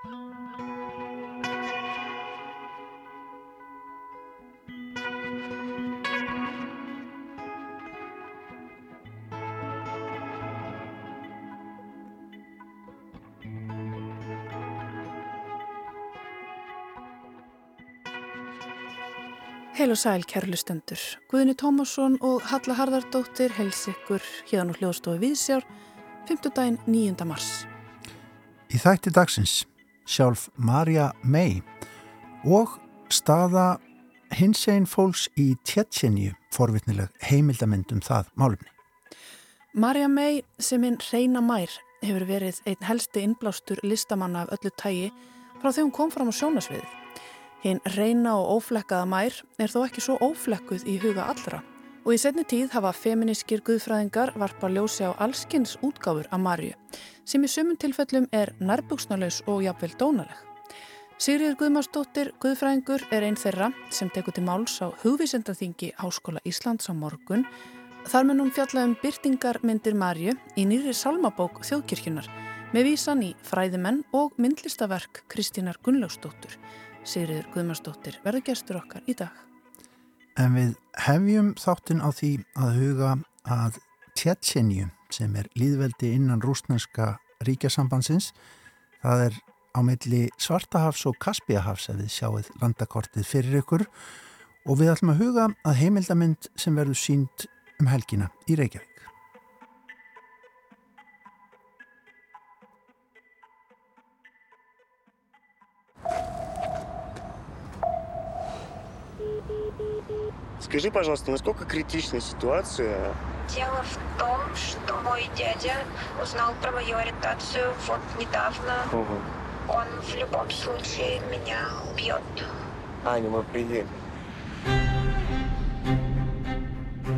Heil og sæl kærlustendur. Guðni Tómasson og Halla Harðardóttir hels ykkur hérna úr hljóðstofu Víðsjár 5. daginn 9. mars. Í þætti dagsins sjálf Marja May og staða hins einn fólks í Tjetjenju forvitnileg heimildamindum það málumni. Marja May sem hinn reyna mær hefur verið einn helsti innblástur listamanna af öllu tægi frá þegar hún kom fram á sjónasviðið. Hinn reyna og óflekkaða mær er þó ekki svo óflekkuð í huga allra og í setni tíð hafa feminískir guðfræðingar varpa ljósi á allskins útgáfur af Marju sem í sumun tilfellum er nærbuksnalaus og jafnvel dónaleg. Sigriður Guðmarsdóttir Guðfræðingur er einn þeirra sem tekur til máls á hugvísendaþingi Háskóla Íslands á morgun. Þar mun hún fjalla um byrtingarmyndir Marju í nýri salmabók þjóðkirkjunar með vísan í fræðimenn og myndlistaverk Kristínar Gunnlaugsdóttur Sigriður Guðmarsdóttir verður gestur okkar í dag. En við hefjum þáttinn á því að huga að Tjetjenju sem er líðveldi innan rúsnarska ríkjasambansins það er á milli Svartahafs og Kaspíahafs ef við sjáum landakortið fyrir ykkur og við ætlum að huga að heimildamind sem verður sínd um helgina í Reykjavík. Скажи, пожалуйста, насколько критична ситуация? Дело в том, что мой дядя узнал про мою ориентацию вот недавно. Ого. Он в любом случае меня убьет. Аня, мы приедем.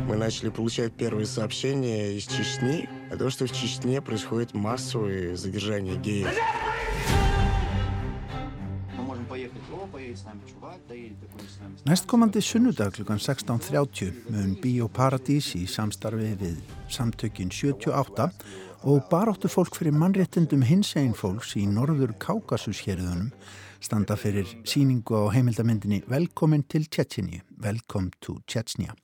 Мы начали получать первые сообщения из Чечни о том, что в Чечне происходит массовое задержание геев. Næstkomandi sunnudag klukkan 16.30 mun Bíóparadís í samstarfi við samtökin 78 og baráttu fólk fyrir mannréttindum hins einn fólks í norður Kákasusheriðunum standa fyrir síningu á heimildamindinni Velkomin til Tjetsinni, Welcome to Tjetsnia.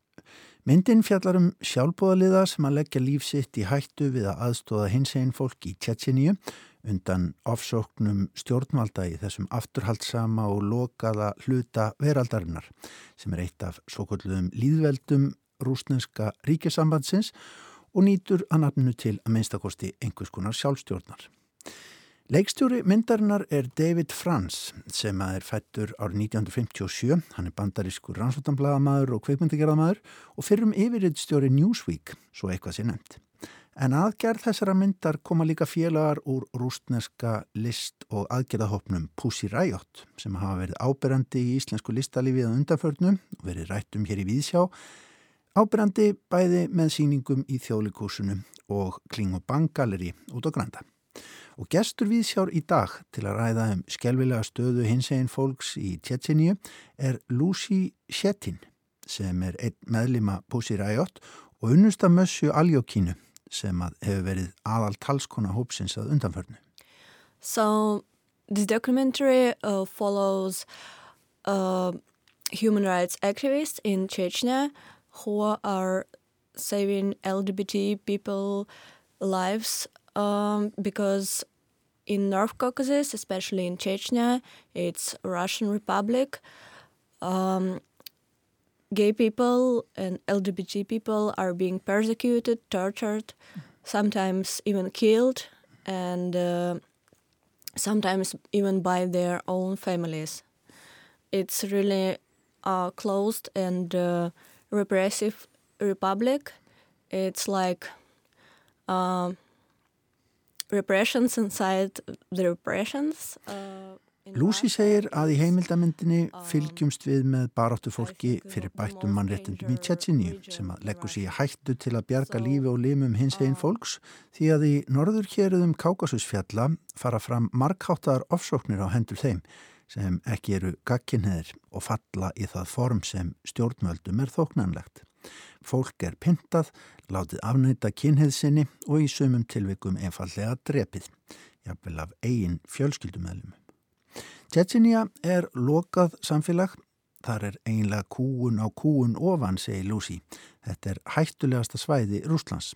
Myndin fjallar um sjálfbóðaliða sem að leggja lífsitt í hættu við að aðstóða hins einn fólk í Tjetsinni undan ofsóknum stjórnvalda í þessum afturhaldsama og lokaða hluta veraldarinnar sem er eitt af svo kolluðum líðveldum rúsneska ríkjasambandsins og nýtur að nafnu til að minnstakosti einhvers konar sjálfstjórnar. Leikstjóri myndarinnar er David Frans sem er fættur árið 1957, hann er bandarískur rannsóttanbladamæður og kveikmyndagerðamæður og fyrrum yfirriðstjóri Newsweek, svo eitthvað sé nefnt. En aðgerð þessara myndar koma líka félagar úr rústneska list og aðgerðahopnum Pussy Riot sem hafa verið áberandi í íslensku listalífið á undanförnum og verið rættum hér í Víðsjá. Áberandi bæði með síningum í þjóðlikúsinu og Kling og Bang Gallery út á Granda. Og gestur Víðsjár í dag til að ræða um skjálfilega stöðu hins einn fólks í Tjetsinju er Lucy Shetin sem er einn meðlima Pussy Riot og unnusta mössu Aljókínu sem að hefur verið aðal talskona hópsins að undanförnu. So this documentary uh, follows uh, human rights activists in Chechnya who are saving LGBT people lives um, because in North Caucasus, especially in Chechnya, it's Russian Republic. Um, gay people and LGBT people are being persecuted, tortured, sometimes even killed, and uh, sometimes even by their own families. It's really a closed and uh, repressive republic. It's like uh, repressions inside the repressions. Lucy segir að í heimildamindinni fylgjumst við með baráttu fólki fyrir bættum mannréttindum í Tjetsinju sem að leggur sér hættu til að bjarga lífi og limum hins einn fólks því að í norður héruðum Kákasusfjalla fara fram markháttar ofsóknir á hendur þeim sem ekki eru gagkinheðir og falla í það form sem stjórnvöldum er þóknanlegt. Fólk er pyntað, látið afnæta kynheðsinni og í sumum tilvikum einfallega drepið, jafnvel af eigin fjölskyldumæðlum. Tjetjinja er lokað samfélag. Þar er einlega kúun á kúun ofan, segi Lucy. Þetta er hættulegasta svæði Rúslands.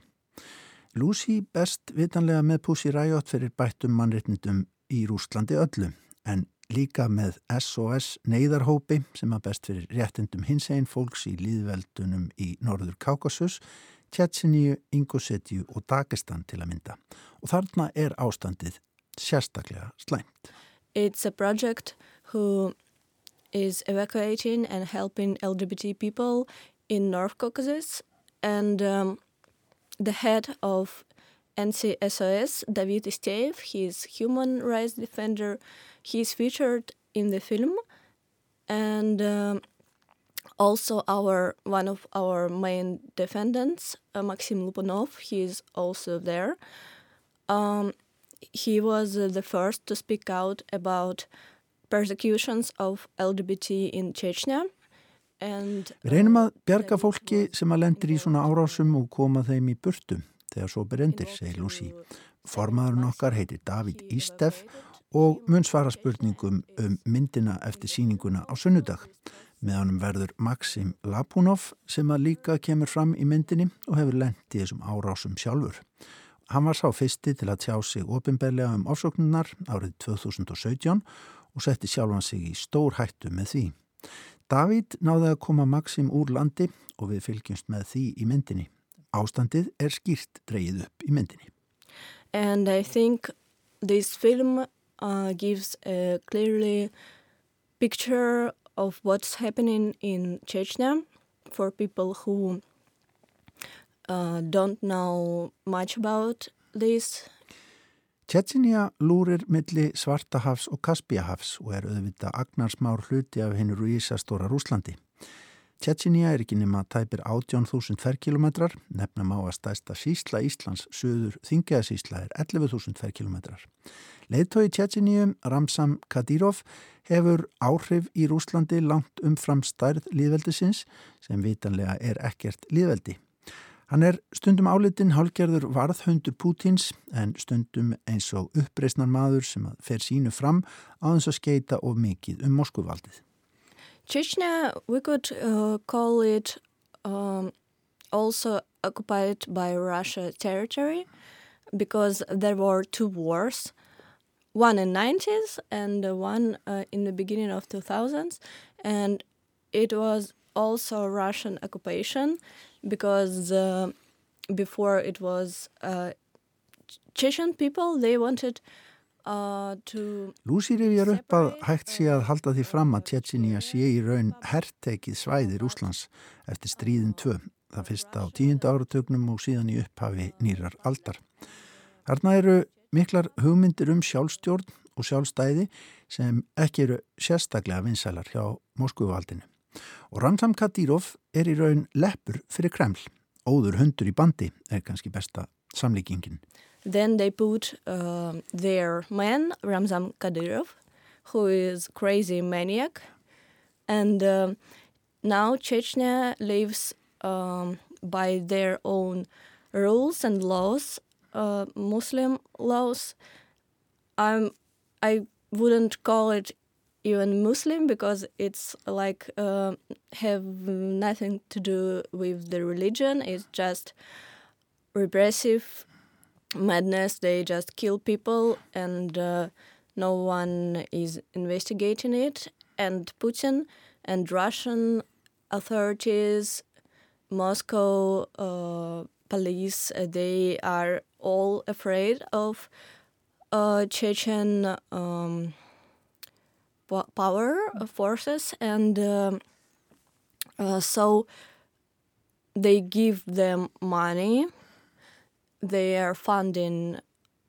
Lucy best vitanlega með Pussy Riot fyrir bættum mannreitnindum í Rúslandi öllu, en líka með SOS neyðarhópi sem að best fyrir réttindum hins einn fólks í líðveldunum í Norður Kaukasus, Tjetjeníu, Ingosetju og Dagestan til að mynda. Og þarna er ástandið sérstaklega slæmt. It's a project who is evacuating and helping LGBT people in North Caucasus. And um, the head of NCSOS, David Isteev, he's human rights defender, he's featured in the film. And um, also our one of our main defendants, uh, Maxim Lupanov, he's also there. Um, he was uh, the first to speak out about persecutions of LGBT in Chechnya. And, Við reynum að bjarga fólki sem að lendir í svona árásum og koma þeim í burtu þegar svo berendir, segir Lucy. Formaðurinn okkar heitir David Ístef og mun svara spurningum um myndina eftir síninguna á sunnudag. Með honum verður Maxim Lapunov sem að líka kemur fram í myndinni og hefur lendið þessum árásum sjálfur. Hann var sá fyrsti til að tjá sig ofinbeglega um ofsóknunar árið 2017 og setti sjálfan sig í stór hættu með því. David náði að koma Maxim úr landi og við fylgjumst með því í myndinni. Ástandið er skýrt dreyið upp í myndinni. And I think this film uh, gives a clearly picture of what's happening in Chechnya for people who uh, don't know much about this. Tjetsinja lúrir milli Svartahafs og Kaspíahafs og er auðvitað agnarsmár hluti af hennu Rúísastóra Rúslandi. Tjetsinja er ekki nema tæpir 18.000 ferkilometrar, nefnum á að stæsta sísla Íslands, söður þingjaðsísla er 11.000 ferkilometrar. Leittói Tjetsinjum, Ramsam Kadyrov, hefur áhrif í Rúslandi langt umfram stærð líðveldisins sem vitanlega er ekkert líðveldi. Hann er stundum álitinn hálgerður varðhöndur Pútins en stundum eins og uppreisnar maður sem fer sínu fram á þess að skeita of mikið um Moskuvaldið. Chechnya, we could uh, call it um, also occupied by Russia territory because there were two wars, one in 90s and one uh, in the beginning of 2000s and it was also Russian occupation because uh, before it was uh, Chechen people, they wanted uh, to... Lúsi rifjar upp að hægt sé að halda því fram að Tjetsinja sé í raun herrtekið svæði Rúslands eftir stríðin 2, það fyrst á tíunda áratögnum og síðan í upphafi nýrar aldar. Þarna eru miklar hugmyndir um sjálfstjórn og sjálfstæði sem ekki eru sérstaklega vinsælar hjá Moskvuvaldinu. Og Ramsam Kadyrov er í raun leppur fyrir Kreml. Óður hundur í bandi er kannski besta samlíkingin. Then they put uh, their man, Ramzan Kadyrov, who is crazy maniac. And uh, now Chechnya lives um, by their own rules and laws, uh, Muslim laws. I'm, I wouldn't call it even Muslim because it's like uh, have nothing to do with the religion. It's just repressive madness. They just kill people and uh, no one is investigating it. And Putin and Russian authorities, Moscow uh, police, uh, they are all afraid of uh, Chechen um, power forces and um, uh, so they give them money they are funding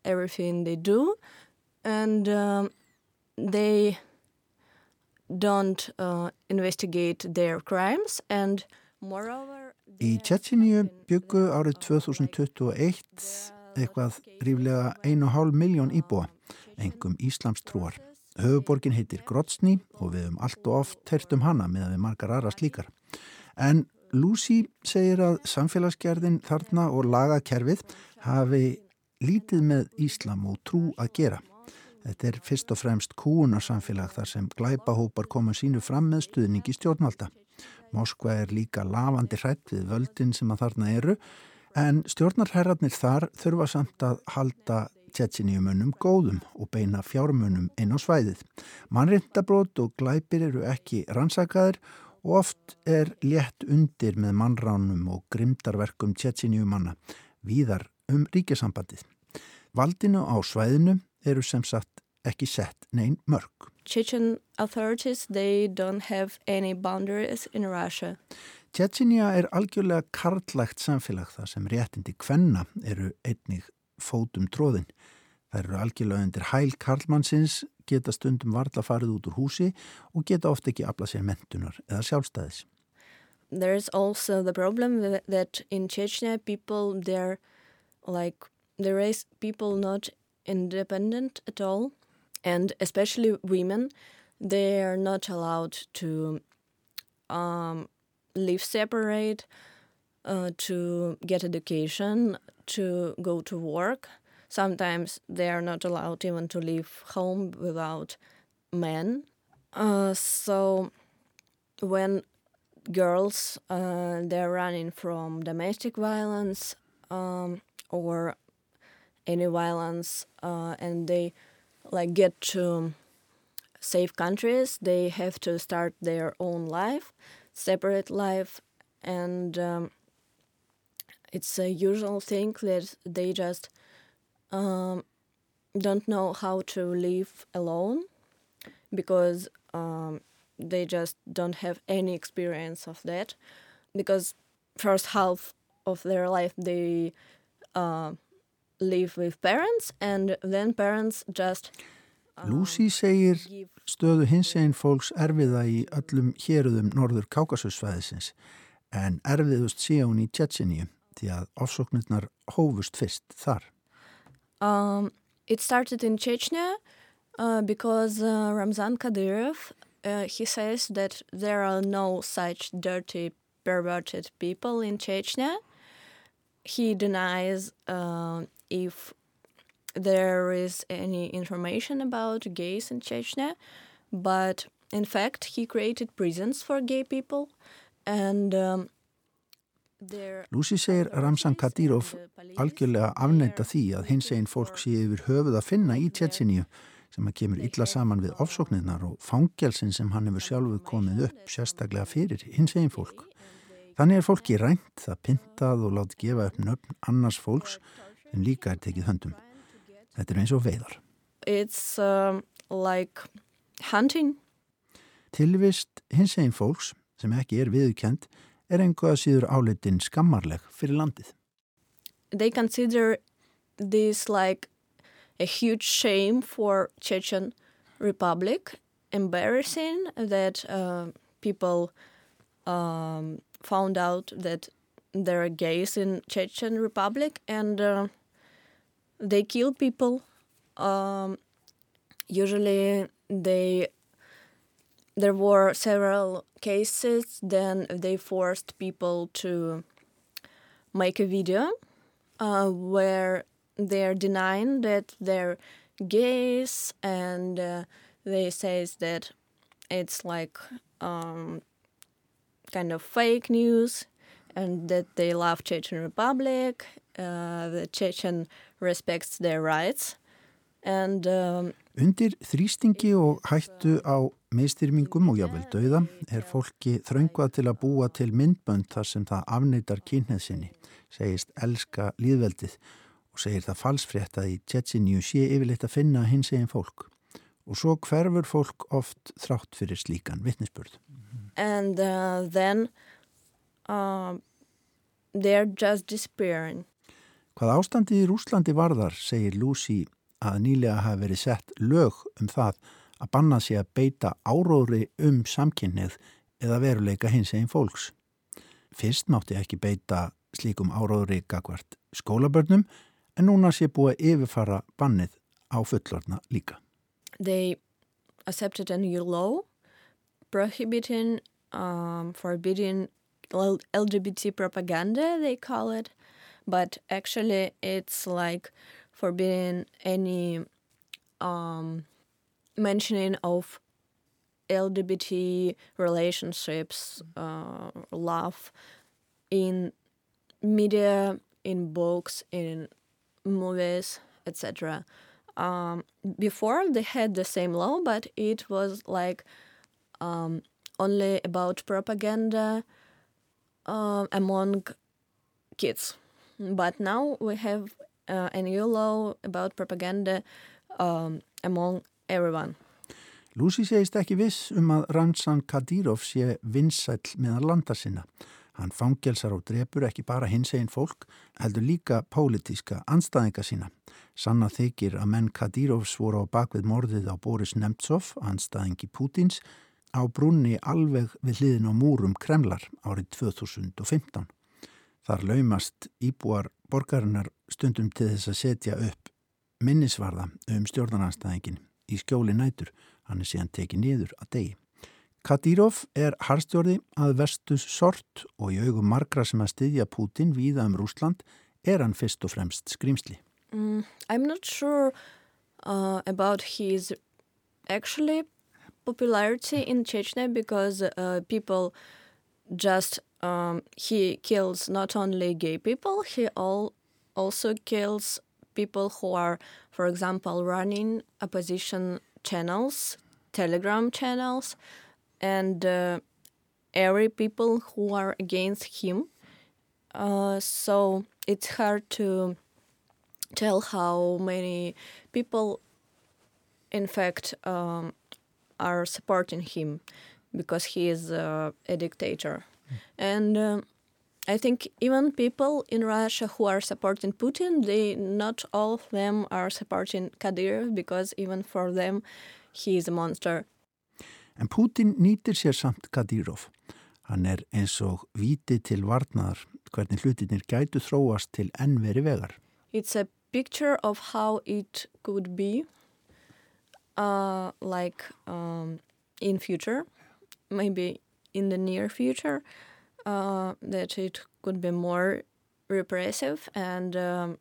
everything they do and um, they don't uh, investigate their crimes and moreover Í Tjetsinju byggu árið 2021 eitthvað ríflega 1,5 miljón íbúa, engum Íslamstrúar. Höfuborgin heitir Grotsny og við höfum allt og oft tert um hana með að við margar aðra slíkar. En Lucy segir að samfélagsgerðin þarna og lagakerfið hafi lítið með Íslam og trú að gera. Þetta er fyrst og fremst kúunarsamfélag þar sem glæpahópar koma sínu fram með stuðningi stjórnvalda. Moskva er líka lavandi hrætt við völdin sem að þarna eru en stjórnarherratnir þar þurfa samt að halda tjetsiníumönnum góðum og beina fjármönnum inn á svæðið. Mannrindabrót og glæpir eru ekki rannsakaður og oft er létt undir með mannránum og grimdarverkum tjetsiníumanna víðar um ríkjasambandið. Valdinu á svæðinu eru sem sagt ekki sett neyn mörg. Chechen authorities, they don't have any boundaries in Russia. Tjetsinja er algjörlega karlægt samfélag það sem réttindi kvenna eru einnig fótum tróðin. Það eru algjörlega undir hæl karlmannsins, geta stundum varla farið út úr húsi og geta ofta ekki afla sér mentunar eða sjálfstæðis. There's also the problem that in Chechnya people, they're like, they raise people not independent at all, and especially women, they are not allowed to um, live separate, uh, to get education, to go to work. Sometimes they are not allowed even to leave home without men. Uh, so when girls uh, they're running from domestic violence um, or any violence uh, and they like get to safe countries they have to start their own life separate life and um, it's a usual thing that they just um, don't know how to live alone because um, they just don't have any experience of that because first half of their life they uh, live with parents and then parents just um, Lucy segir stöðu hins einn fólks erfiða í öllum héruðum norður Kákasussvæðisins en erfiðust hún í Tjetsinju því að ofsóknirnar hófust fyrst þar. Um, it started in Chechnya uh, because uh, Ramzan Kadyrov uh, he says that there are no such dirty perverted people in Chechnya. He denies uh, if there is any information about gays in Chechnya, but in fact, he created prisons for gay people and um, Lucy segir Ramzan Kadyrov algjörlega afneita því að hins einn fólk sé yfir höfuð að finna í Tjetsinju sem að kemur illa saman við ofsóknirnar og fangelsin sem hann hefur sjálfuð komið upp sérstaklega fyrir hins einn fólk. Þannig er fólki rænt, það pintað og láti gefa upp nöfn annars fólks en líka er tekið höndum. Þetta er eins og veiðar. It's um, like hunting. Tilvist hins einn fólks sem ekki er viðkjent er einhvað síður áleitin skammarleg fyrir landið. They consider this like a huge shame for Chechen Republic, embarrassing that uh, people um, found out that there are gays in Chechen Republic and uh, they kill people. Um, usually they there were several cases then they forced people to make a video uh, where they're denying that they're gays and uh, they says that it's like um, kind of fake news and that they love Chechen Republic, uh, the Chechen respects their rights and um, Undir þrýstingi og hættu á meistyrmingum og jáfnvel dauða er fólki þröngvað til að búa til myndbönd þar sem það afneitar kynneð sinni, segist elska líðveldið og segir það falsfrétt að í Tjetsinju sé yfirleitt að finna hins eginn fólk. Og svo hverfur fólk oft þrátt fyrir slíkan vittnisspörð. And uh, then uh, they're just disappearing. Hvað ástandið í Rúslandi varðar, segir Lucy að nýlega hafi verið sett lög um það að banna sig að beita áróðri um samkynnið eða veruleika hins einn fólks. Fyrst mátti ekki beita slíkum áróðri gagvart skólabörnum en núna sé búið að yfirfara bannið á fullorna líka. They accepted a new law prohibiting, um, forbidding LGBT propaganda, they call it, but actually it's like forbidding any um, mentioning of LGBT relationships, uh, love in media, in books, in movies, etc. Um, before they had the same law, but it was like um, only about propaganda uh, among kids. But now we have uh, a new law about propaganda um, among everyone. Lucy segist ekki viss um að Ramsan Kadyrov sé vinsæl meðan landa sinna. Hann fangelsar og drefur ekki bara hins einn fólk, heldur líka pólitíska anstæðinga sína. Sanna þykir að menn Kadírovs voru á bakvið morðið á Boris Nemtsov, anstæðingi Pútins, á brunni alveg við hliðin á múrum Kremlar árið 2015. Þar laumast íbúar borgarinnar stundum til þess að setja upp minnisvarða um stjórnarnanstæðingin í skjóli nætur, hann er síðan tekið niður að degi. Kadyrov er harstjórði að vestus sort og í augum margra sem að styðja Putin víða um Rúsland er hann fyrst og fremst skrimsli. Mm, I'm not sure uh, about his actually popularity in Chechnya because uh, people just um, he kills not only gay people, he all also kills people who are, for example, running opposition channels, telegram channels. and uh, every people who are against him. Uh, so it's hard to tell how many people, in fact, um, are supporting him because he is uh, a dictator. Mm. And um, I think even people in Russia who are supporting Putin, they not all of them are supporting Kadyrov because even for them, he is a monster. En Putin nýtir sér samt Kadyrov. Hann er eins og viti til varnaðar hvernig hlutinir gætu þróast til ennveri vegar. It's a picture of how it could be uh, like um, in future, maybe in the near future, uh, that it could be more repressive and um,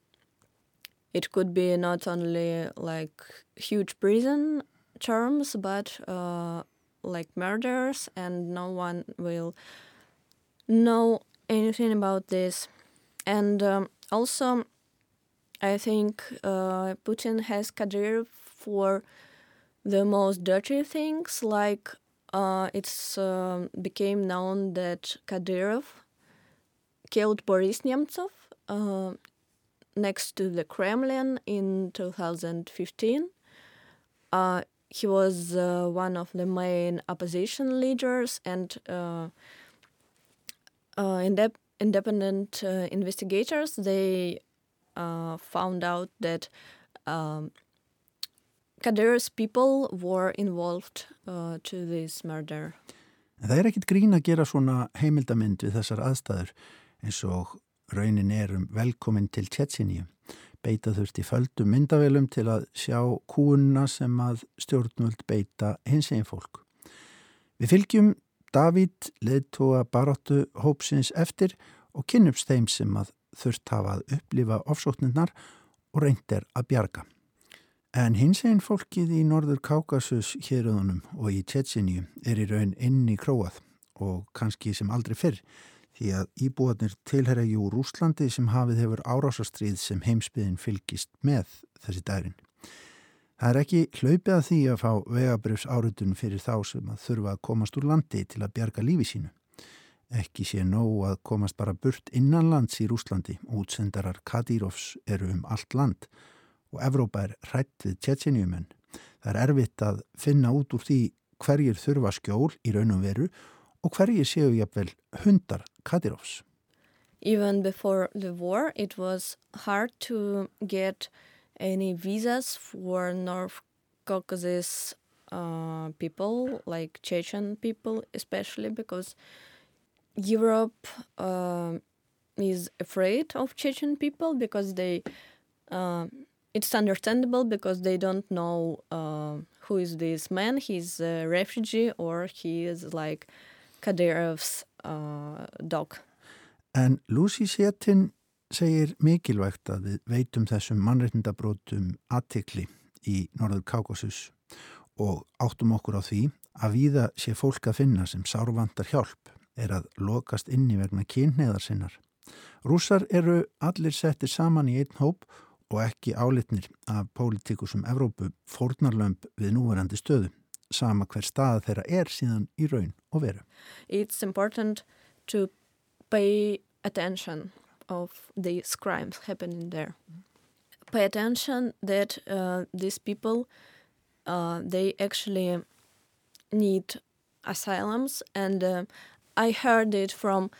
it could be not only like huge prison terms, but uh, like murders and no one will know anything about this. And um, also i think uh, putin has kadyrov for the most dirty things like uh, it's uh, became known that kadyrov killed boris nemtsov uh, next to the kremlin in 2015 uh, he was uh, one of the main opposition leaders and uh, indep independent investigators. They found out that um, Kadir's people were involved uh, to this murder. En það er ekkit grín að gera svona heimildamind við þessar aðstæður eins og raunin er um velkomin til Tjetsinju beita þurfti földum myndavelum til að sjá kúuna sem að stjórnvöld beita hins einn fólk. Við fylgjum Davíd leðtóa baróttu hópsins eftir og kynnumst þeim sem að þurft hafa að upplifa ofsóknirnar og reyndir að bjarga. En hins einn fólkið í Norður Kákasus héröðunum og í Tjetsinju er í raun inn í króað og kannski sem aldrei fyrr því að íbúanir tilherra jú Rúslandi sem hafið hefur árásastrið sem heimsbyðin fylgist með þessi dærin. Það er ekki hlaupið að því að fá vegabrjöfs árutun fyrir þá sem að þurfa að komast úr landi til að bjarga lífi sínu. Ekki sé nóg að komast bara burt innan lands í Rúslandi útsendarar Kadírovs eru um allt land og Evrópa er hrætt við tjetsinjumenn. Það er erfitt að finna út úr því hverjir þurfa skjól í raun og veru og hverjir séu jafnvel hundar Kadyrovs. Even before the war, it was hard to get any visas for North Caucasus uh, people, like Chechen people, especially because Europe uh, is afraid of Chechen people because they. Uh, it's understandable because they don't know uh, who is this man. He's a refugee or he is like Kadyrov's uh, dog. En Lucy Setin segir mikilvægt að við veitum þessum mannreitndabrótum aðtikli í Norður Kaukasus og áttum okkur á því að víða sé fólk að finna sem sárvandar hjálp er að lokast inni vegna kynneðar sinnar. Rússar eru allir settir saman í einn hóp og ekki álitnir af pólitíkusum Evrópu fórnarlömp við núverandi stöðu, sama hver stað þeirra er síðan í raun og veru. It's important to pay attention of these crimes happening there. Pay attention that uh, these people, uh, they actually need asylums and uh, I heard it from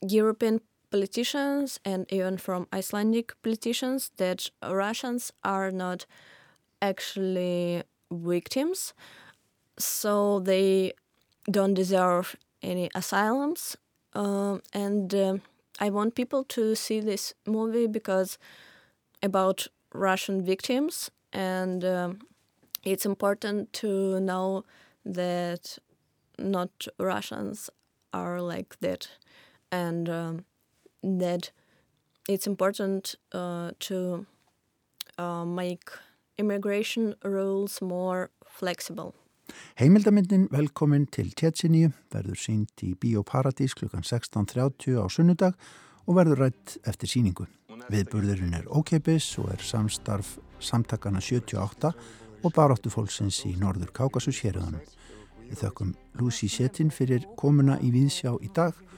European politicians and even from Icelandic politicians that Russians are not actually victims, so they don't deserve any asylums. Um, and uh, I want people to see this movie because about Russian victims, and um, it's important to know that not Russians are like that, and um, that it's important uh, to uh, make immigration rules more flexible. Heimildamindin velkomin til Tjetsinju verður sínt í Bíóparadís klukkan 16.30 á sunnudag og verður rætt eftir síningu. Viðburðurinn er ókeipis og er samstarf samtakana 78 og baráttu fólksins í Norður Kaukasus hérðanum. Við þökkum Lucy Setin fyrir komuna í Víðsjá í dag og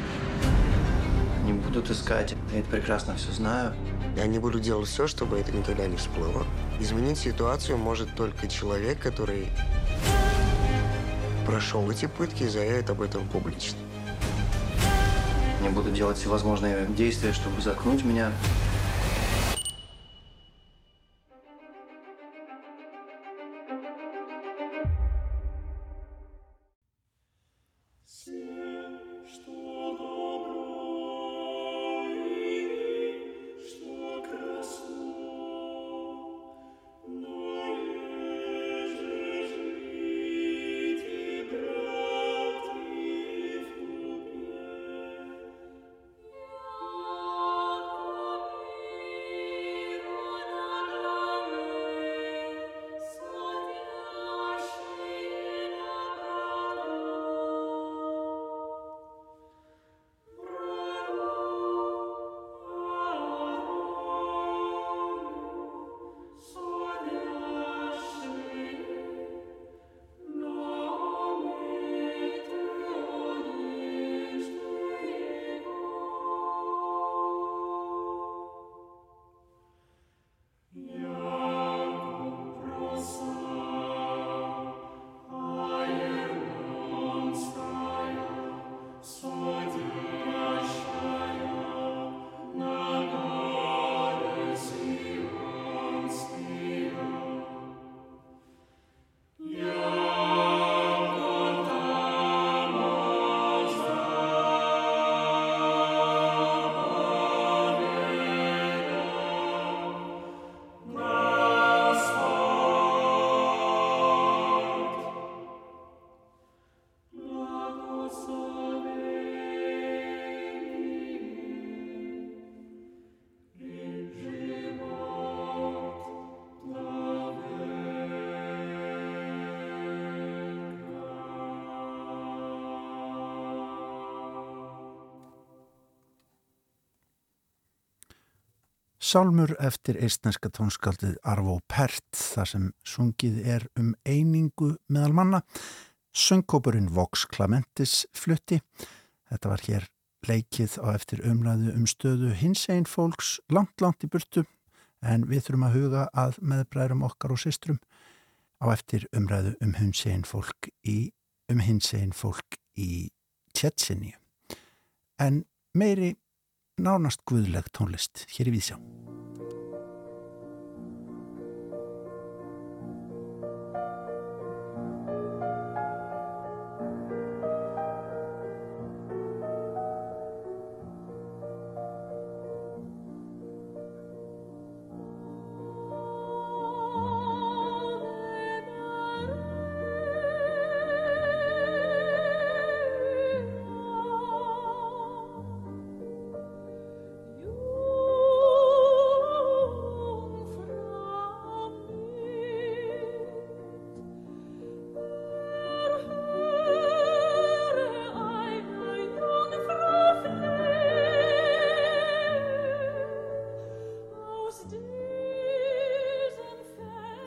будут искать. Я это прекрасно все знаю. Я не буду делать все, чтобы это никогда не всплыло. Изменить ситуацию может только человек, который прошел эти пытки и заявит об этом публично. Не буду делать всевозможные действия, чтобы заткнуть меня. Sálmur eftir eistneska tónskaldið Arvo Pärt þar sem sungið er um einingu meðal manna. Söngkópurinn Vox Clementis flutti. Þetta var hér leikið á eftir umræðu um stöðu hins einn fólks langt, langt í burtu en við þurfum að huga að meðbræðrum okkar og systrum á eftir umræðu um hins einn fólk í, um hins einn fólk í Tjetsinni. En meiri nánast guðleg tónlist hér í Víðsjá.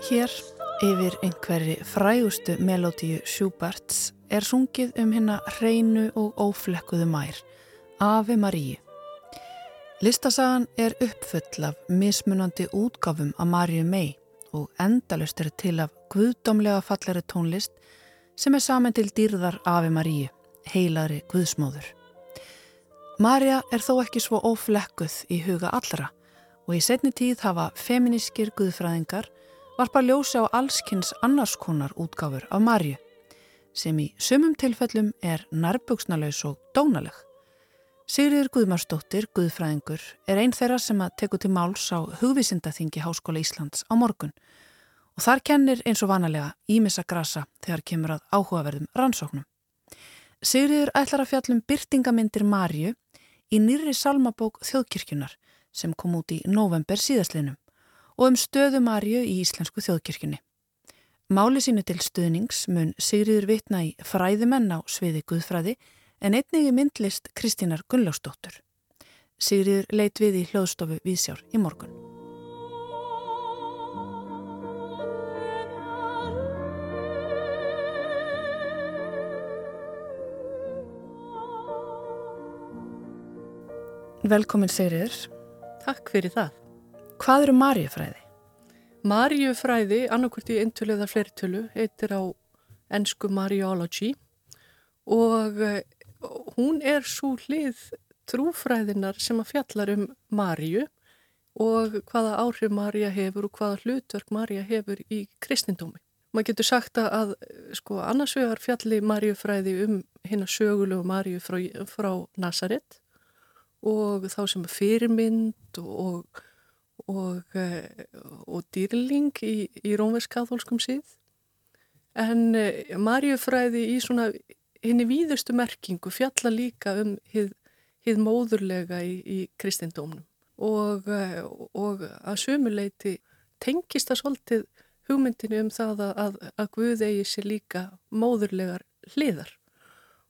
Hér yfir einhverri frægustu melodíu Schuberts er sungið um hérna hreinu og óflekkuðu mær, Ave Maríu. Listasagan er uppfull af mismunandi útgáfum af Maríu mei og endalust er til af guðdomlega fallari tónlist sem er saman til dýrðar Ave Maríu, heilari guðsmóður. Marja er þó ekki svo óflekkuð í huga allra og í setni tíð hafa feminískir guðfræðingar varpa ljósi á allskynns annarskonar útgáfur af Marju sem í sumum tilfellum er nærbuksnalaus og dónaleg. Sigriður Guðmarsdóttir, guðfræðingur, er einn þeirra sem að teku til máls á hugvísindaþingi Háskóla Íslands á morgun og þar kennir eins og vanalega ímissa grasa þegar kemur að áhugaverðum rannsóknum. Sigriður ætlar að fjallum byrtingamindir Marju í nýri salmabók Þjóðkirkjunar sem kom út í november síðastlinum og um stöðu Marju í Íslensku þjóðkirkjunni. Máli sínu til stuðnings mun Sigriður vitna í fræðimenn á sviði Guðfræði en einnig í myndlist Kristínar Gunnlaustóttur. Sigriður leit við í hljóðstofu Vísjár í morgun. Velkomin Sigriður. Takk fyrir það. Hvað eru Maríufræði? Maríufræði, annarkvört í eintölu eða fleirtölu, heitir á ennsku Mariology og eh, hún er svo hlið trúfræðinar sem að fjallar um Maríu og hvaða áhrif Maríu hefur og hvaða hlutverk Maríu hefur í kristindómi. Man getur sagt að sko annars vegar fjalli Maríufræði um hérna sögulegu Maríu frá, frá Nazaret og þá sem fyrirmynd og, og, eh, og dýrling í, í rómverðskathólskum síð. En eh, Marjufræði í svona henni víðustu merkingu fjalla líka um hið, hið móðurlega í, í kristindómnum og, eh, og að sömuleiti tengist það svolítið hugmyndinu um það að, að Guð eigi sér líka móðurlegar hliðar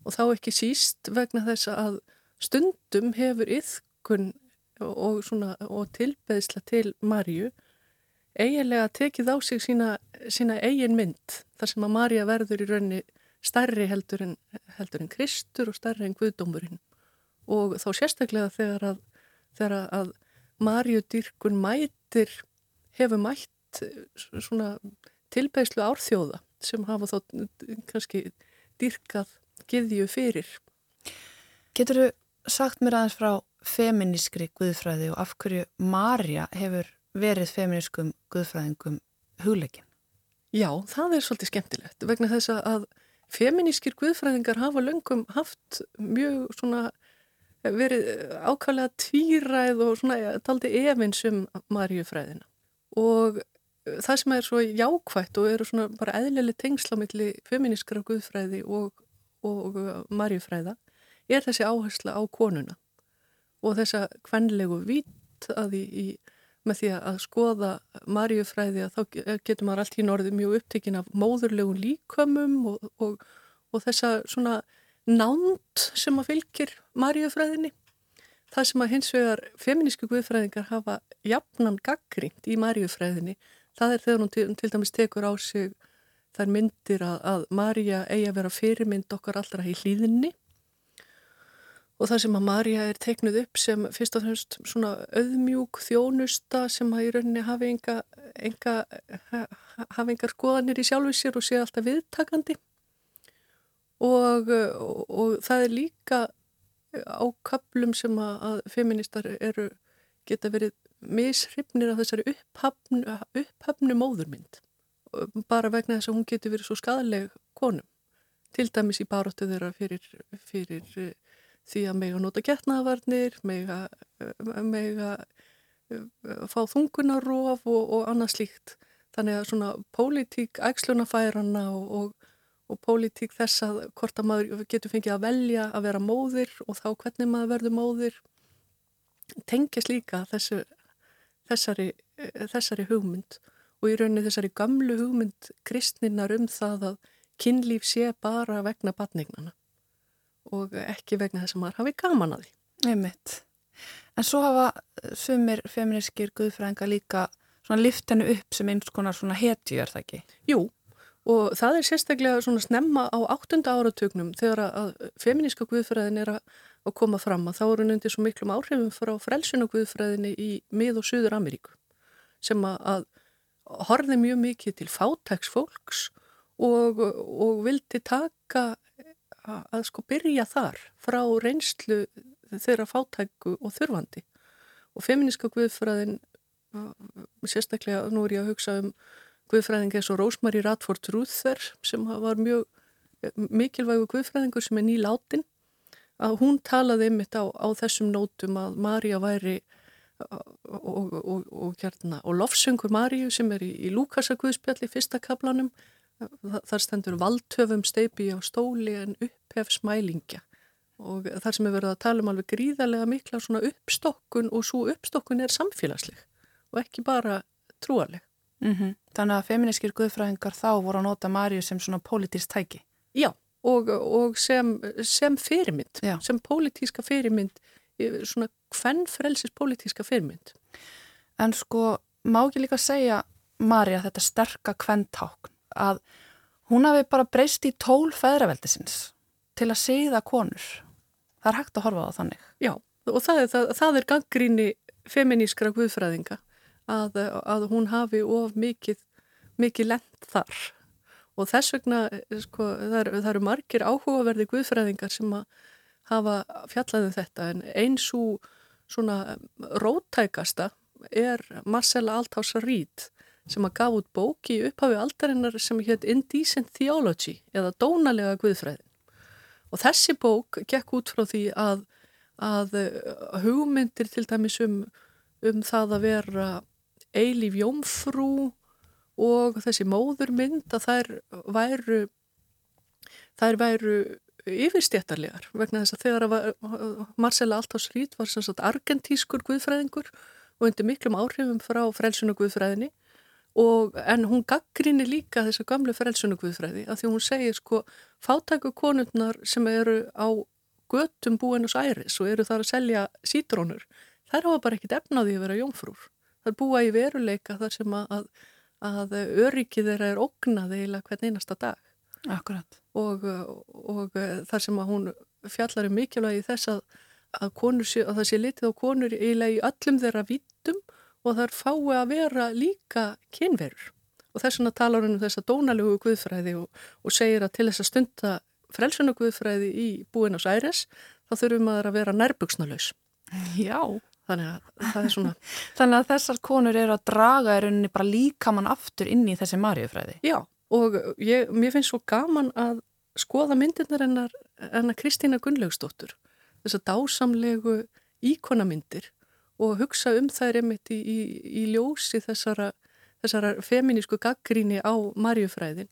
og þá ekki síst vegna þess að stundum hefur yðkun og, og tilbeðsla til Marju eiginlega tekið á sig sína, sína eigin mynd þar sem að Marja verður í raunni stærri heldur en, heldur en Kristur og stærri en Guðdómurinn og þá sérstaklega þegar að, þegar að Marju dyrkun mætir hefur mætt svona tilbeðslu árþjóða sem hafa þá kannski dyrkað giðju fyrir. Getur þú sagt mér aðeins frá feminískri guðfræði og af hverju Marja hefur verið feminískum guðfræðingum hugleikin? Já, það er svolítið skemmtilegt vegna þess að feminískir guðfræðingar hafa löngum haft mjög svona verið ákvæmlega tvíræð og svona taldi efins um Marjufræðina og það sem er svo jákvægt og eru svona bara eðlileg tengsla millir feminískra guðfræði og, og Marjufræða er þessi áhersla á konuna og þessa kvenlegu vít að í, í, með því að skoða marjufræði að þá getur maður allt í norðu mjög upptekinn af móðurlegun líkömmum og, og, og þessa svona nánt sem að fylgir marjufræðinni. Það sem að hins vegar feminísku guðfræðingar hafa jafnan gaggrínt í marjufræðinni, það er þegar hún til, til dæmis tekur á sig þær myndir að, að Marja eigi að vera fyrirmynd okkar allra í hlýðinni og það sem að Marja er teiknuð upp sem fyrst og fremst svona auðmjúk þjónusta sem að í rauninni hafi enga, enga hafi engar skoðanir í sjálfu sér og sé alltaf viðtakandi. Og, og, og það er líka á kaplum sem að, að feministar eru geta verið mishrifnir af þessari upphafnu, upphafnu móðurmynd bara vegna þess að hún getur verið svo skadaleg konum. Til dæmis í baróttu þeirra fyrir, fyrir því að mega nota getnaðvarnir, mega, mega fá þungunarof og, og annað slíkt. Þannig að svona pólitík ægslunafærana og, og, og pólitík þess að hvort að maður getur fengið að velja að vera móðir og þá hvernig maður verður móðir tengjast líka þessu, þessari, þessari hugmynd og í rauninni þessari gamlu hugmynd kristninnar um það að kynlíf sé bara vegna batningnana og ekki vegna þess að maður hafi gaman að því. Einmitt. En svo hafa sumir feministkir guðfrænga líka svona lift hennu upp sem eins konar svona hetju, er það ekki? Jú, og það er sérstaklega svona snemma á áttunda áratögnum þegar að feminíska guðfræðin er að koma fram að þá eru nefndi svo miklum áhrifum frá frelsuna guðfræðinni í mið- og Suður Ameríku sem að horfi mjög mikið til fátæks fólks og, og vildi taka að sko byrja þar frá reynslu þeirra fátæku og þurfandi. Og feminíska guðfræðin sérstaklega nú er ég að hugsa um guðfræðingi eins og Rósmarí Radford Rúþver sem var mjög mikilvægu guðfræðingur sem er nýláttinn að hún talaði ymitt á, á þessum nótum að Marja væri og, og, og, hérna, og lofsöngur Marju sem er í, í Lúkasa guðspjalli fyrsta kaplanum þar stendur valdhöfum steipi á stóli en upphef smælingja og þar sem er verið að tala um alveg gríðarlega mikla svona uppstokkun og svo uppstokkun er samfélagsleg og ekki bara trúarleg. Mm -hmm. Þannig að feministkir guðfræðingar þá voru að nota Marju sem svona pólitísk tæki? Já, og, og sem, sem fyrirmynd, Já. sem pólitíska fyrirmynd, svona hvern frelsis pólitíska fyrirmynd. En sko, má ekki líka segja Marja þetta sterka hverntákn að hún hafi bara breyst í tól feðraveldisins til að segja konur. Það er hægt að horfa á þannig. Já, og það er, það, það er ganggríni feminískra guðfræðinga að, að hún hafi of mikið, mikið lent þar og þess vegna sko, það, það eru margir áhugaverði guðfræðingar sem að hafa fjallaðum þetta en eins og svona rótækasta er Marcella Althaus Reed sem að gaf út bóki í upphafi aldarinnar sem hétt Indecent Theology eða Dónalega Guðfræðin. Og þessi bók gekk út frá því að, að hugmyndir til dæmis um, um það að vera eilíf jómfrú og þessi móðurmynd að þær væru, þær væru yfirstjættarlegar vegna þess að þegar Marcella Althaus Reed var argentískur guðfræðingur og undir miklum áhrifum frá frelsuna guðfræðinni Og, en hún gaggrinni líka þessa gamlu frelsunugviðfræði að því hún segir sko fátæku konurnar sem eru á göttum búinus æris og eru þar að selja sítrónur, þær hafa bara ekkit efnaði að vera jónfrúr. Það er búa í veruleika þar sem að, að öryggið þeirra er ógnað eiginlega hvern einasta dag. Akkurat. Og, og þar sem að hún fjallar um mikilvægi þess að, að, sé, að það sé litið á konur eiginlega í öllum þeirra vittum og þar fái að vera líka kynverur. Og þess vegna talar hann um þessa dónalögu guðfræði og, og segir að til þess að stunda frelsuna guðfræði í Búinos Æres þá þurfum að vera nærbuksnalaus. Já. Þannig að það er svona... Þannig að þessar konur eru að draga í rauninni bara líka mann aftur inn í þessi marjufræði. Já, og ég, mér finnst svo gaman að skoða myndirnar ennar, ennar Kristína Gunnlaugsdóttur. Þessar dásamlegu íkonamyndir og hugsa um þær einmitt í, í, í ljósi þessara, þessara feminísku gaggríni á marjufræðin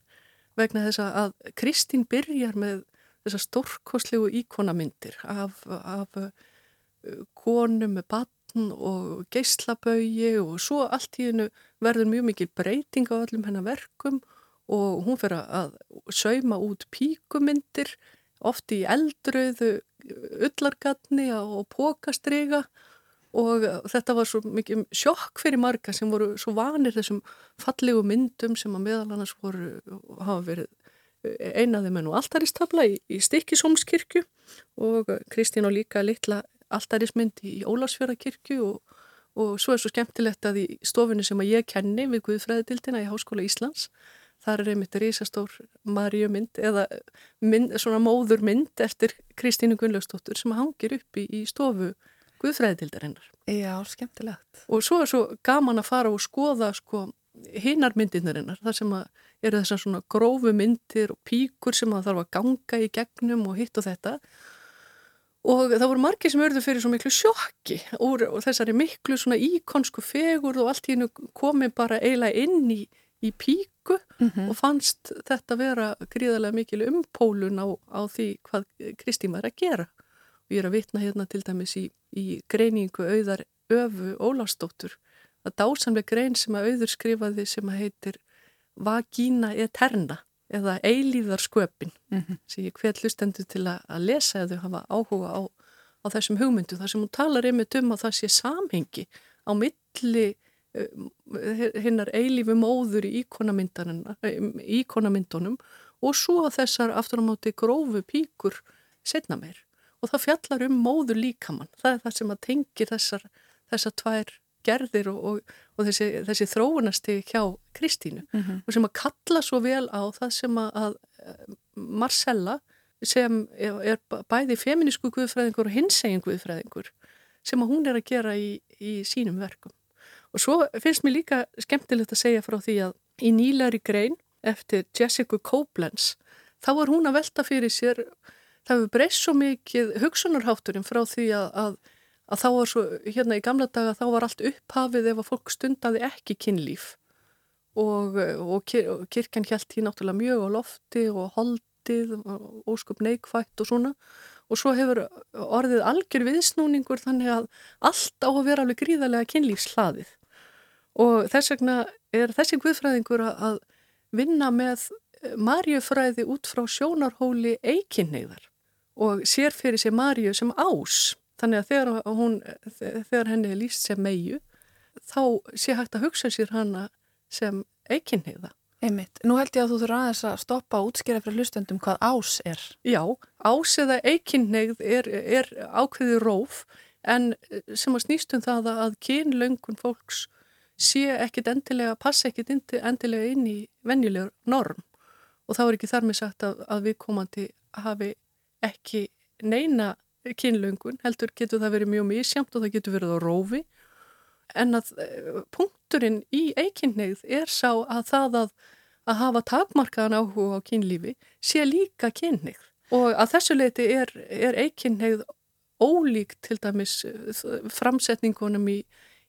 vegna þess að Kristín byrjar með þessar stórkoslegu íkonamyndir af, af uh, konum með batn og geyslabögi og svo allt í hennu verður mjög mikil breyting á öllum hennar verkum og hún fyrir að sauma út píkumyndir oft í eldröðu ullargatni og pókastriga og þetta var svo mikið sjokk fyrir marga sem voru svo vanir þessum fallegu myndum sem að meðal annars voru hafa verið einaði menn og alltaristabla í, í Stikkisómskirkju og Kristín og líka litla alltarismynd í Ólarsfjörðarkirkju og, og svo er svo skemmtilegt að í stofunni sem að ég kenni við Guðfræðidildina í Háskóla Íslands þar er einmitt risastór marjumynd eða mynd, svona móðurmynd eftir Kristínu Gunnlaugstóttur sem hangir upp í, í stofu Guðfræðidildarinnar. Já, skemmtilegt. Og svo er svo gaman að fara og skoða sko hinnar myndinarinnar, þar sem að eru þessar svona grófu myndir og píkur sem að þarf að ganga í gegnum og hitt og þetta og það voru margir sem örðu fyrir svo miklu sjokki og þessari miklu svona íkonsku fegur og allt í hennu komi bara eiginlega inn í, í píku mm -hmm. og fannst þetta vera gríðarlega mikil umpólun á, á því hvað Kristín var að gera og ég er að vitna hérna til dæmis í, í greiningu auðar öfu Ólastóttur að dásamlega grein sem að auður skrifaði sem að heitir Vagina Eterna eða Eilíðarsköpin mm -hmm. sem ég hver hlustendur til að, að lesa eða hafa áhuga á, á þessum hugmyndu þar sem hún talar einmitt um að það sé samhengi á milli hinnar eilífi móður í íkonamyndunum og svo þessar aftur á móti grófu píkur setna meir og það fjallar um móður líkamann það er það sem að tengir þessar, þessar tvær gerðir og, og, og þessi, þessi þróunasti hjá Kristínu mm -hmm. og sem að kalla svo vel á það sem að, að Marcella sem er bæði feminísku guðfræðingur og hinsegin guðfræðingur sem að hún er að gera í, í sínum verkum. Og svo finnst mér líka skemmtilegt að segja frá því að í nýlari grein eftir Jessica Koblenz þá var hún að velta fyrir sér það hefur breyst svo mikið hugsunarhátturinn frá því að, að, að þá var svo, hérna í gamla daga þá var allt upphafið ef að fólk stundaði ekki kynlíf. Og, og, kyr, og kirkjan held því náttúrulega mjög á lofti og holdið og ósköp neikvægt og svona. Og svo hefur orðið algjör viðsnúningur þannig að allt á að vera alveg gríðarlega kynlífslaðið og þess vegna er þessi guðfræðingur að vinna með marjufræði út frá sjónarhóli eikinneiðar og sér fyrir sér marju sem ás. Þannig að þegar, hún, þegar henni er líst sem meiu þá sé hægt að hugsa sér hana sem eikinneiða. Einmitt. Nú held ég að þú þurfa aðeins að stoppa og útskýra fyrir hlustendum hvað ás er. Já, ás eða eikinneigð er, er ákveði róf en sem að snýstum það að kynlöngun fólks sé ekkit endilega, passa ekkit endilega inn í venjulegur norm og þá er ekki þar með sagt að, að við komandi hafi ekki neina kynlöngun, heldur getur það verið mjög mísjamt og það getur verið á rófi. En að eh, punkturinn í eikinnegð er sá að það að, að hafa takmarkaðan áhuga á kynlífi sé líka kynnegð og að þessu leiti er, er eikinnegð ólík til dæmis eh, framsetningunum í,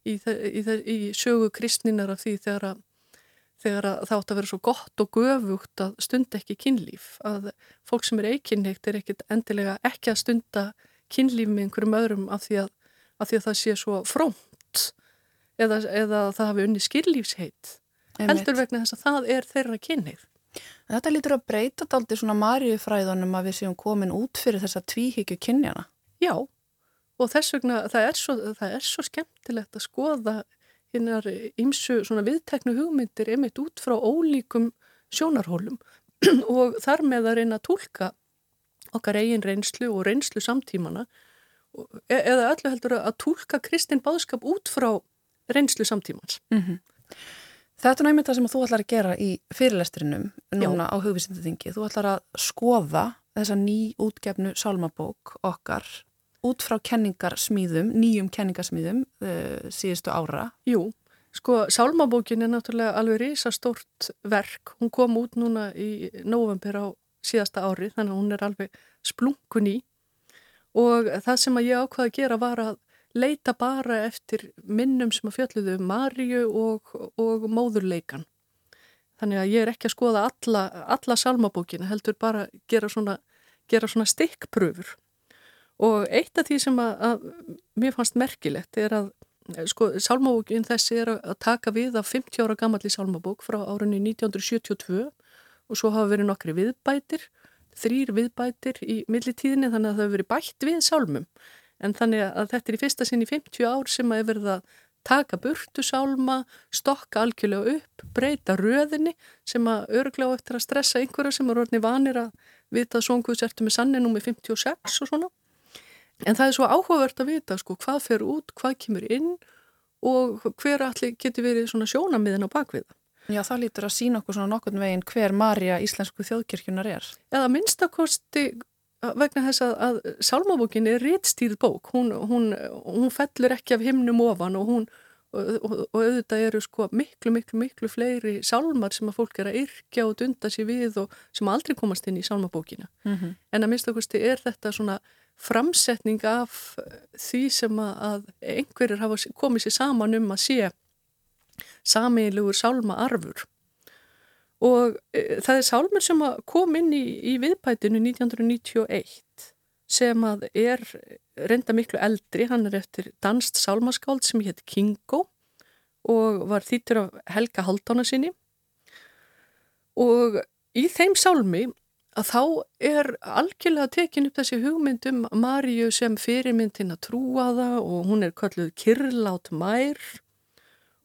í, í, í sögu kristninar af því þegar að þegar það átt að vera svo gott og göfugt að stunda ekki kynlíf að fólk sem er eikinneitt er ekkit endilega ekki að stunda kynlíf með einhverjum öðrum af því að, af því að það sé svo frómt eða, eða það hafi unni skillífsheit heldur vegna þess að það er þeirra kynneið Þetta lítur að breyta aldrei svona marjufræðunum að við séum komin út fyrir þessa tvíhyggju kynjana Já, og þess vegna það er svo, það er svo skemmtilegt að skoða hinnar ymsu svona viðteknu hugmyndir emitt út frá ólíkum sjónarhólum og þar með að reyna að tólka okkar eigin reynslu og reynslu samtímana e eða öllu heldur að tólka kristin báðskap út frá reynslu samtímans. Mm -hmm. Þetta er námið það sem þú ætlar að gera í fyrirlestrinum núna Já. á hugvísindaþingi. Þú ætlar að skoða þessa ný útgefnu sálmabók okkar út frá kenningarsmýðum, nýjum kenningarsmýðum uh, síðustu ára? Jú, sko Sálmabókin er náttúrulega alveg risastórt verk. Hún kom út núna í november á síðasta ári þannig að hún er alveg splunkun í og það sem að ég ákvaði að gera var að leita bara eftir minnum sem að fjalluðu um Marju og, og móðurleikan. Þannig að ég er ekki að skoða alla, alla salmabókina, heldur bara gera svona, gera svona stikkpröfur og eitt af því sem að, að mér fannst merkilegt er að sko, sálmabókin þessi er að taka við af 50 ára gammalli sálmabók frá árunni 1972 og svo hafa verið nokkri viðbætir þrýr viðbætir í millitíðinni þannig að það hefur verið bætt við sálmum. En þannig að þetta er í fyrsta sinn í 50 ár sem að hefur verið að taka burtu sálma, stokka algjörlega upp, breyta röðinni sem að örglega eftir að stressa einhverja sem er orðinni vanir að vita að svonguðs ertu með sanninum með 56 og svona En það er svo áhugavert að vita sko hvað fer út, hvað kemur inn og hver allir getur verið svona sjónamiðin á bakviða. Já, það lítur að sína okkur svona nokkurn veginn hver Marja íslensku þjóðkirkjunar er. Eða minnstakosti vegna þess að, að Sálmabókin er réttstýð bók. Hún, hún, hún fellur ekki af himnum ofan og hún og, og, og auðvitað eru sko miklu, miklu, miklu fleiri sálmar sem að fólk er að yrkja og dunda sér við og sem aldrei komast inn í Sálmabókina. Mm -hmm. En að minnstakosti er þetta svona framsetning af því sem að einhverjir hafa komið sér saman um að sé samiðilegur sálma arfur og e, það er sálmur sem kom inn í, í viðpætinu 1991 sem að er reynda miklu eldri, hann er eftir danst sálmaskáld sem hétt Kingo og var þýttur af Helga Haldána sinni. Og í þeim sálmi að þá er algjörlega tekin upp þessi hugmyndum Maríu sem fyrirmyndin að trúa það og hún er kalluð kyrlátt mær.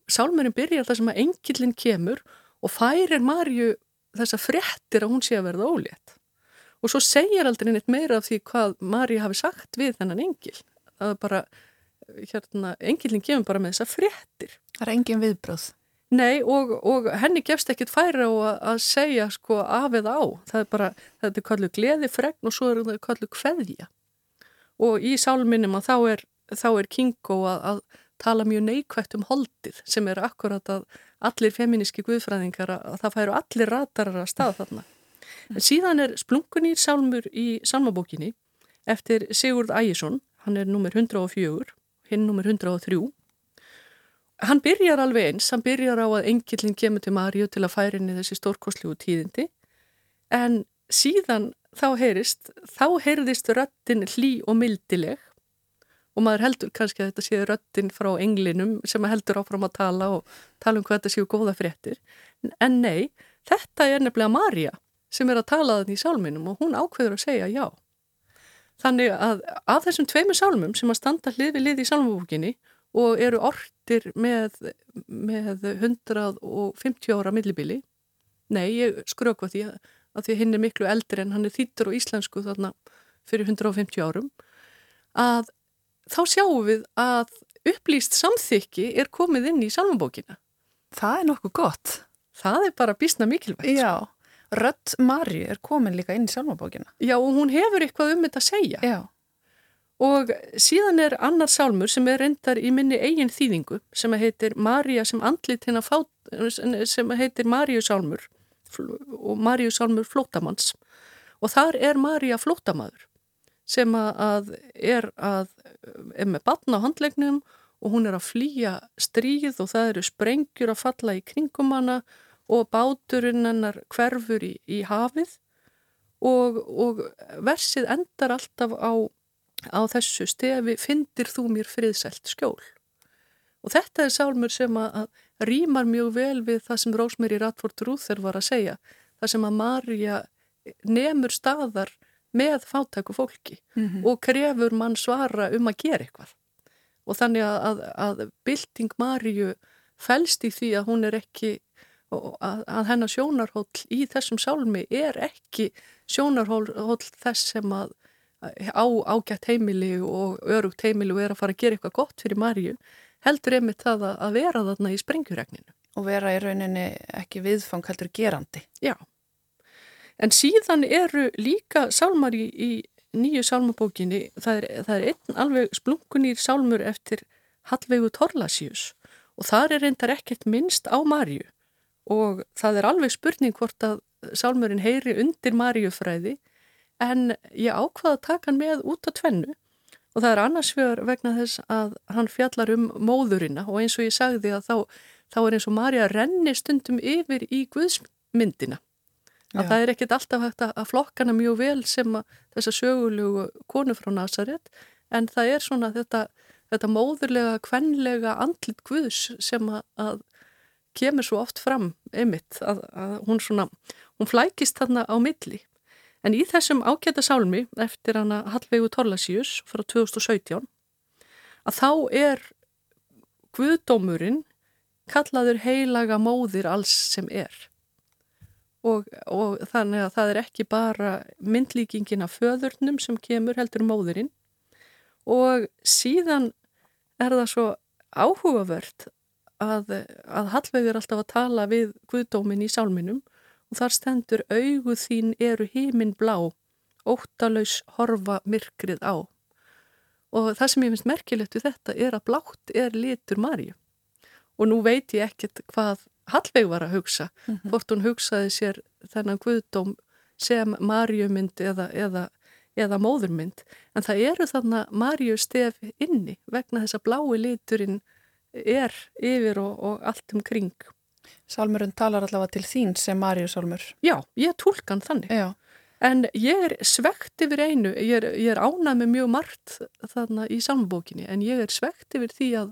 Sálmurinn byrjar þar sem að engillin kemur og færir Marju þessa fréttir að hún sé að verða ólétt. Og svo segir aldrei neitt meira af því hvað Marja hafi sagt við þennan engil það er bara, hérna, engilin kemur bara með þessa fréttir. Það er engin viðbröð. Nei og, og henni gefst ekkit færi á að, segja sko af eða á. Það er bara, þetta er kallu gleði fregn og svo er það kallu kveðja. Og í sálminnum að þá er, þá er Kingo að, að tala mjög neikvægt um holdið sem er akkurat að allir feminíski guðfræðingar að, að það færu allir ratarar að stað þarna. En síðan er splunkunýr sálmur í salmabókinni eftir Sigurd Ægjesson, hann er nummer 104, hinn nummer 103 hann byrjar alveg eins, hann byrjar á að engillin kemur til Marju til að færa inn í þessi stórkoslu tíðindi. En síðan þá heyrist, þá heyrðist röttin hlý og mildileg. Og maður heldur kannski að þetta séu röttin frá englinum sem heldur áfram að tala og tala um hvað þetta séu góða fréttir. En nei, þetta er nefnilega Marja sem er að tala þannig í sálminum og hún ákveður að segja já. Þannig að að þessum tveimu sálmum sem að standa hlið við lið í sálmabúkinni og eru ortir með, með 150 ára millibili. Nei, ég skrökva því að, að því hinn er miklu eldri en hann er þýttur og íslensku þarna fyrir 150 árum, að þá sjáum við að upplýst samþykki er komið inn í salmabókina. Það er nokkuð gott. Það er bara bísna mikilvægt. Já, Rött Marju er komin líka inn í salmabókina. Já, og hún hefur eitthvað um þetta að segja. Já. Og síðan er annar sálmur sem er reyndar í minni eigin þýðingu sem heitir Marja sem andlit hérna fát, sem heitir Marju sálmur og Marju sálmur flótamanns og þar er Marja flótamaður sem að er, að, er með batna á handlegnum og hún er að flýja stríð og það eru sprengjur að falla í kringum hana og báturinn hennar hverfur í, í hafið. Og, og versið endar alltaf á á þessu stefi fyndir þú mér friðsælt skjól. Og þetta er sálmur sem að, að rýmar mjög vel við það sem Rósmeri Ratford Rúþer var að segja, það sem að Marja nemur staðar með fátæku fólki mm -hmm. og krefur mann svara um að gera eitthvað. Og þannig að, að, að bylting Marju fælst í því að hún er ekki, að hennar sjónarhóll í þessum sálmi er ekki sjónarhóll þess sem að á ágætt heimili og örugt heimili og er að fara að gera eitthvað gott fyrir Marju heldur einmitt það að vera þarna í sprengjuregninu. Og vera í rauninni ekki viðfang heldur gerandi. Já, en síðan eru líka sálmar í, í nýju sálmabókinni, það er, það er einn alveg splunkunýr sálmur eftir Hallveigu Torlasjús og þar er reyndar ekkert minnst á Marju og það er alveg spurning hvort að sálmurinn heyri undir Marjufræði en ég ákvaði að taka hann með út á tvennu. Og það er annars fyrir vegna þess að hann fjallar um móðurina. Og eins og ég sagði að þá, þá er eins og Marja renni stundum yfir í Guðsmyndina. Að Já. það er ekkit alltaf hægt að flokkana mjög vel sem að þessa sögulegu konu frá Nazaret. En það er svona þetta, þetta móðurlega, kvenlega andlit Guðs sem að, að kemur svo oft fram einmitt að, að hún svona, hún flækist þarna á milli En í þessum ákjæta sálmi eftir hana Hallveigu Torlasíus frá 2017 að þá er Guðdómurinn kallaður heilaga móðir alls sem er. Og, og þannig að það er ekki bara myndlíkingin af föðurnum sem kemur heldur móðurinn og síðan er það svo áhugavert að, að Hallveigur er alltaf að tala við Guðdómin í sálminum og þar stendur augu þín eru hímin blá, óttalaus horfa myrkrið á. Og það sem ég finnst merkilegt við þetta er að blátt er litur Marju. Og nú veit ég ekkert hvað Hallveig var að hugsa, mm -hmm. hvort hún hugsaði sér þennan guðdóm sem Marjumynd eða, eða, eða móðurmynd. En það eru þarna Marju stef inni vegna þess að blái liturinn er yfir og, og allt um kring. Salmurinn talar allavega til þín sem Marju Salmur. Já, ég tólkan þannig. Já. En ég er svegt yfir einu, ég er, ég er ánað með mjög margt þarna í salmbókinni, en ég er svegt yfir því að,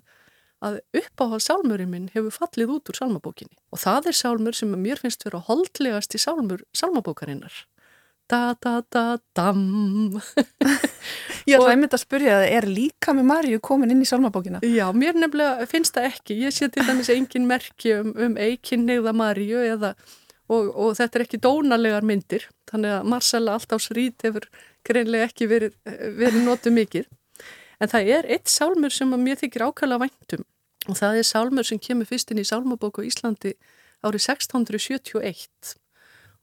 að uppáhald salmurinn minn hefur fallið út úr salmabókinni. Og það er salmur sem mér finnst vera holdlegast í salmur salmabókarinnar. Da da da dam. Ég ætlaði einmitt að spyrja það, er líka með Marju komin inn í salmabókina? Já, mér nefnilega finnst það ekki. Ég sé til dæmis engin merki um, um eikinnegða Marju eða, og, og þetta er ekki dónalegar myndir, þannig að Marcella alltaf srít hefur greinlega ekki verið, verið notið mikið. En það er eitt sálmur sem mér þykir ákvæmlega væntum og það er sálmur sem kemur fyrst inn í sálmabóku Íslandi árið 1671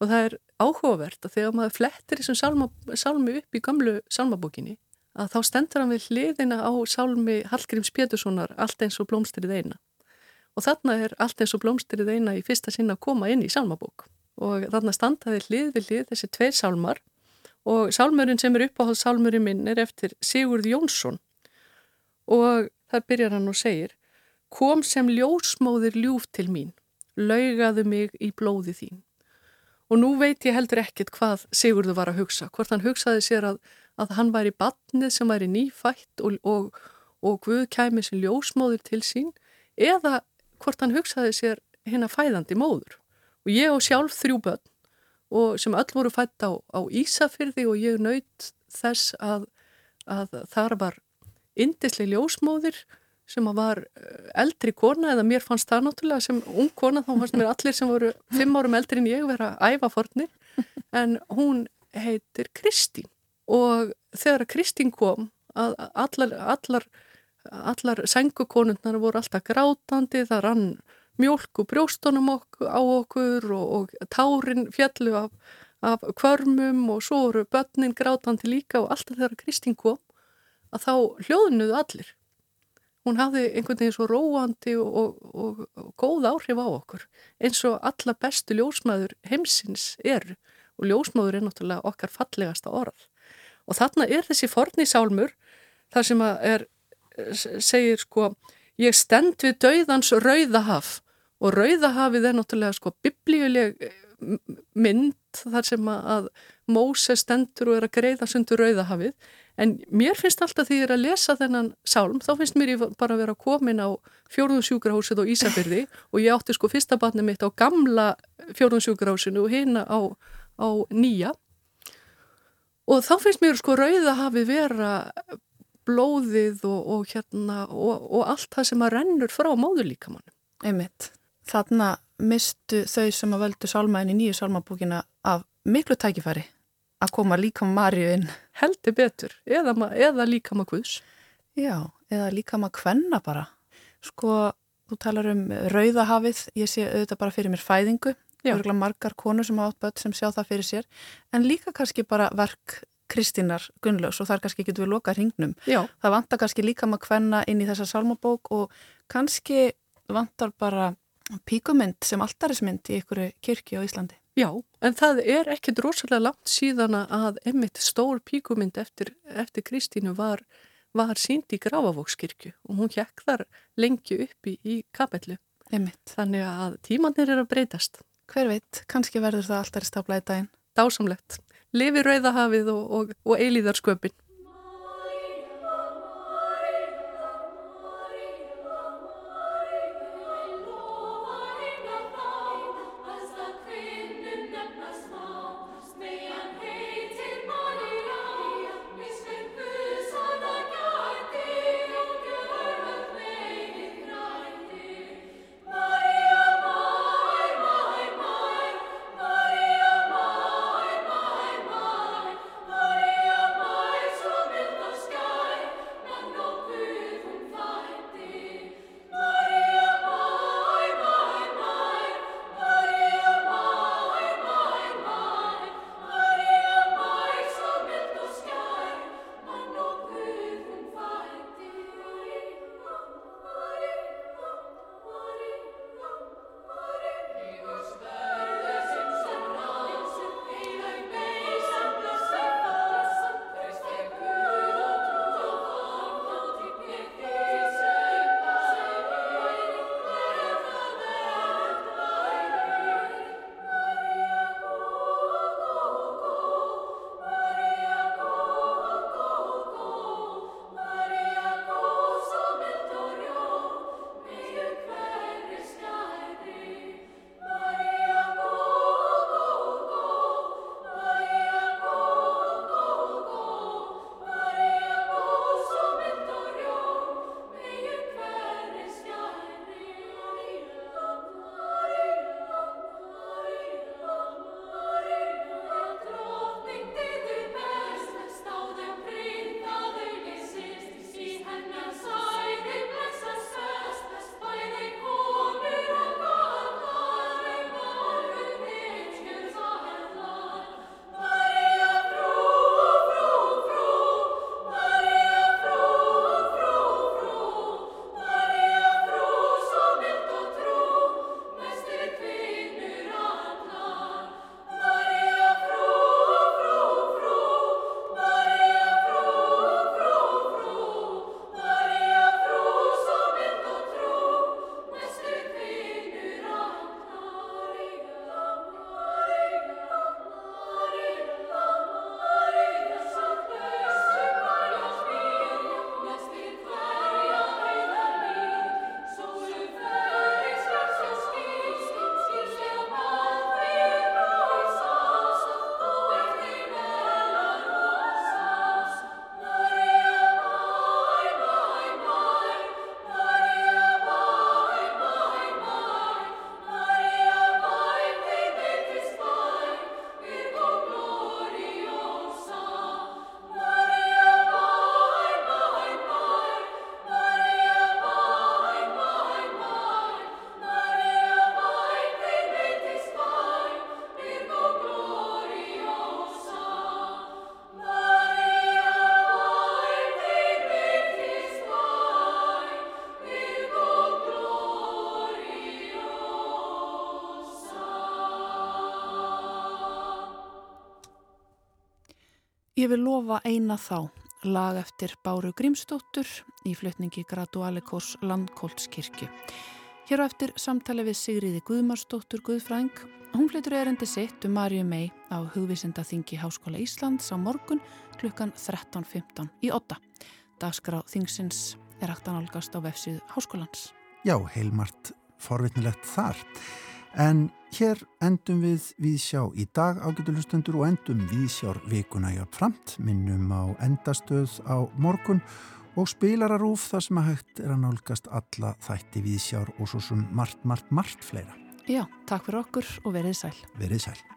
og það er áhugavert að þegar maður flettir þessum sálma, sálmi upp í gamlu sálmabókinni að þá stendur hann við hliðina á sálmi Hallgríms Péturssonar allt eins og blómstyrið eina. Og þarna er allt eins og blómstyrið eina í fyrsta sinna að koma inn í sálmabók. Og þarna standaði hlið við hlið þessi tveir sálmar. Og sálmurinn sem er uppáhald sálmurinn minn er eftir Sigurð Jónsson. Og þar byrjar hann og segir Kom sem ljósmóðir ljúf til mín, laugaðu mig í blóði þín Og nú veit ég heldur ekkert hvað Sigurður var að hugsa. Hvort hann hugsaði sér að, að hann væri batnið sem væri nýfætt og, og, og Guð kæmi sem ljósmóður til sín eða hvort hann hugsaði sér hérna fæðandi móður. Og ég og sjálf þrjú börn og sem öll voru fætt á, á Ísafyrði og ég naut þess að, að þar var indislega ljósmóður sem var eh, eldri kona eða mér fannst það náttúrulega sem ung kona þá fannst mér allir sem voru fimm árum eldri en ég vera æfafornir en hún heitir Kristín. Og þegar Kristín kom að allar, allar, allar sengukonundnar voru alltaf grátandi það rann mjölk og brjóstunum okkur, á okkur og, og tárin fjallu af, af kvörmum og svo voru börnin grátandi líka og alltaf þegar Kristín kom að þá hljóðnuðu allir hún hafði einhvern veginn svo róandi og, og, og, góð áhrif á okkur eins og alla bestu ljósmaður heimsins er og ljósmaður er náttúrulega okkar fallegasta orð. Og þarna er þessi forni sálmur þar sem að er segir sko ég stend við dauðans rauðahaf. Og rauðahafið er náttúrulega sko biblíuleg mynd þar sem að Móse stendur og er að greiða sundur rauðahafið En mér finnst alltaf því að ég er að lesa þennan sálm, þá finnst mér ég bara að vera komin á fjórðunsjúkrahúsið og Ísafyrði og ég átti sko fyrsta barni mitt á gamla fjórðunsjúkrahúsinu og hérna á, á nýja. Og þá finnst mér sko rauð að hafi vera blóðið og, og hérna og, og allt það sem að rennur frá móðurlíkamannu. Einmitt. Þarna mistu þau sem að völdu sálmaðin í nýju sálmabúkina af miklu tækifæri að koma líka Marju inn. Heldur betur, eða, eða líka með Guðs. Já, eða líka með Kvenna bara. Sko, þú talar um Rauðahafið, ég sé auðvitað bara fyrir mér fæðingu, örgulega margar konur sem átt börn sem sjá það fyrir sér, en líka kannski bara verk Kristínar Gunnlaus og þar kannski getur við loka hringnum. Já. Það vantar kannski líka með Kvenna inn í þessa salmabók og kannski vantar bara píkumynd sem alltarismynd í ykkur kirkju á Íslandi. Já, en það er ekkert rosalega langt síðan að einmitt stór píkumind eftir, eftir Kristínu var, var sínd í Grafavókskirkju og hún hjekk þar lengi uppi í kapellu. Einmitt. Þannig að tímannir er að breytast. Hver veit, kannski verður það alltaf í daginn. Dásamlegt. Lifi rauðahafið og, og, og eilíðarsköpin. Ég vil lofa eina þá, lag eftir Báru Grímsdóttur í flutningi Gradualikors Landkóldskirkju. Hér á eftir samtali við Sigriði Guðmarsdóttur Guðfræng. Hún flytur erindi sitt um Marju mei á hugvísindaþingi Háskóla Íslands á morgun klukkan 13.15 í 8. Dagskrá þingsins er hægt að nálgast á vefsið Háskólans. Já, heilmart forvitnilegt þar. En hér endum við viðsjá í dag ágætulustendur og endum viðsjár vikuna jafn framt, minnum á endastöð á morgun og spilararúf þar sem að hægt er að nálgast alla þætti viðsjár og svo sem margt, margt, margt fleira. Já, takk fyrir okkur og verið sæl. Verið sæl.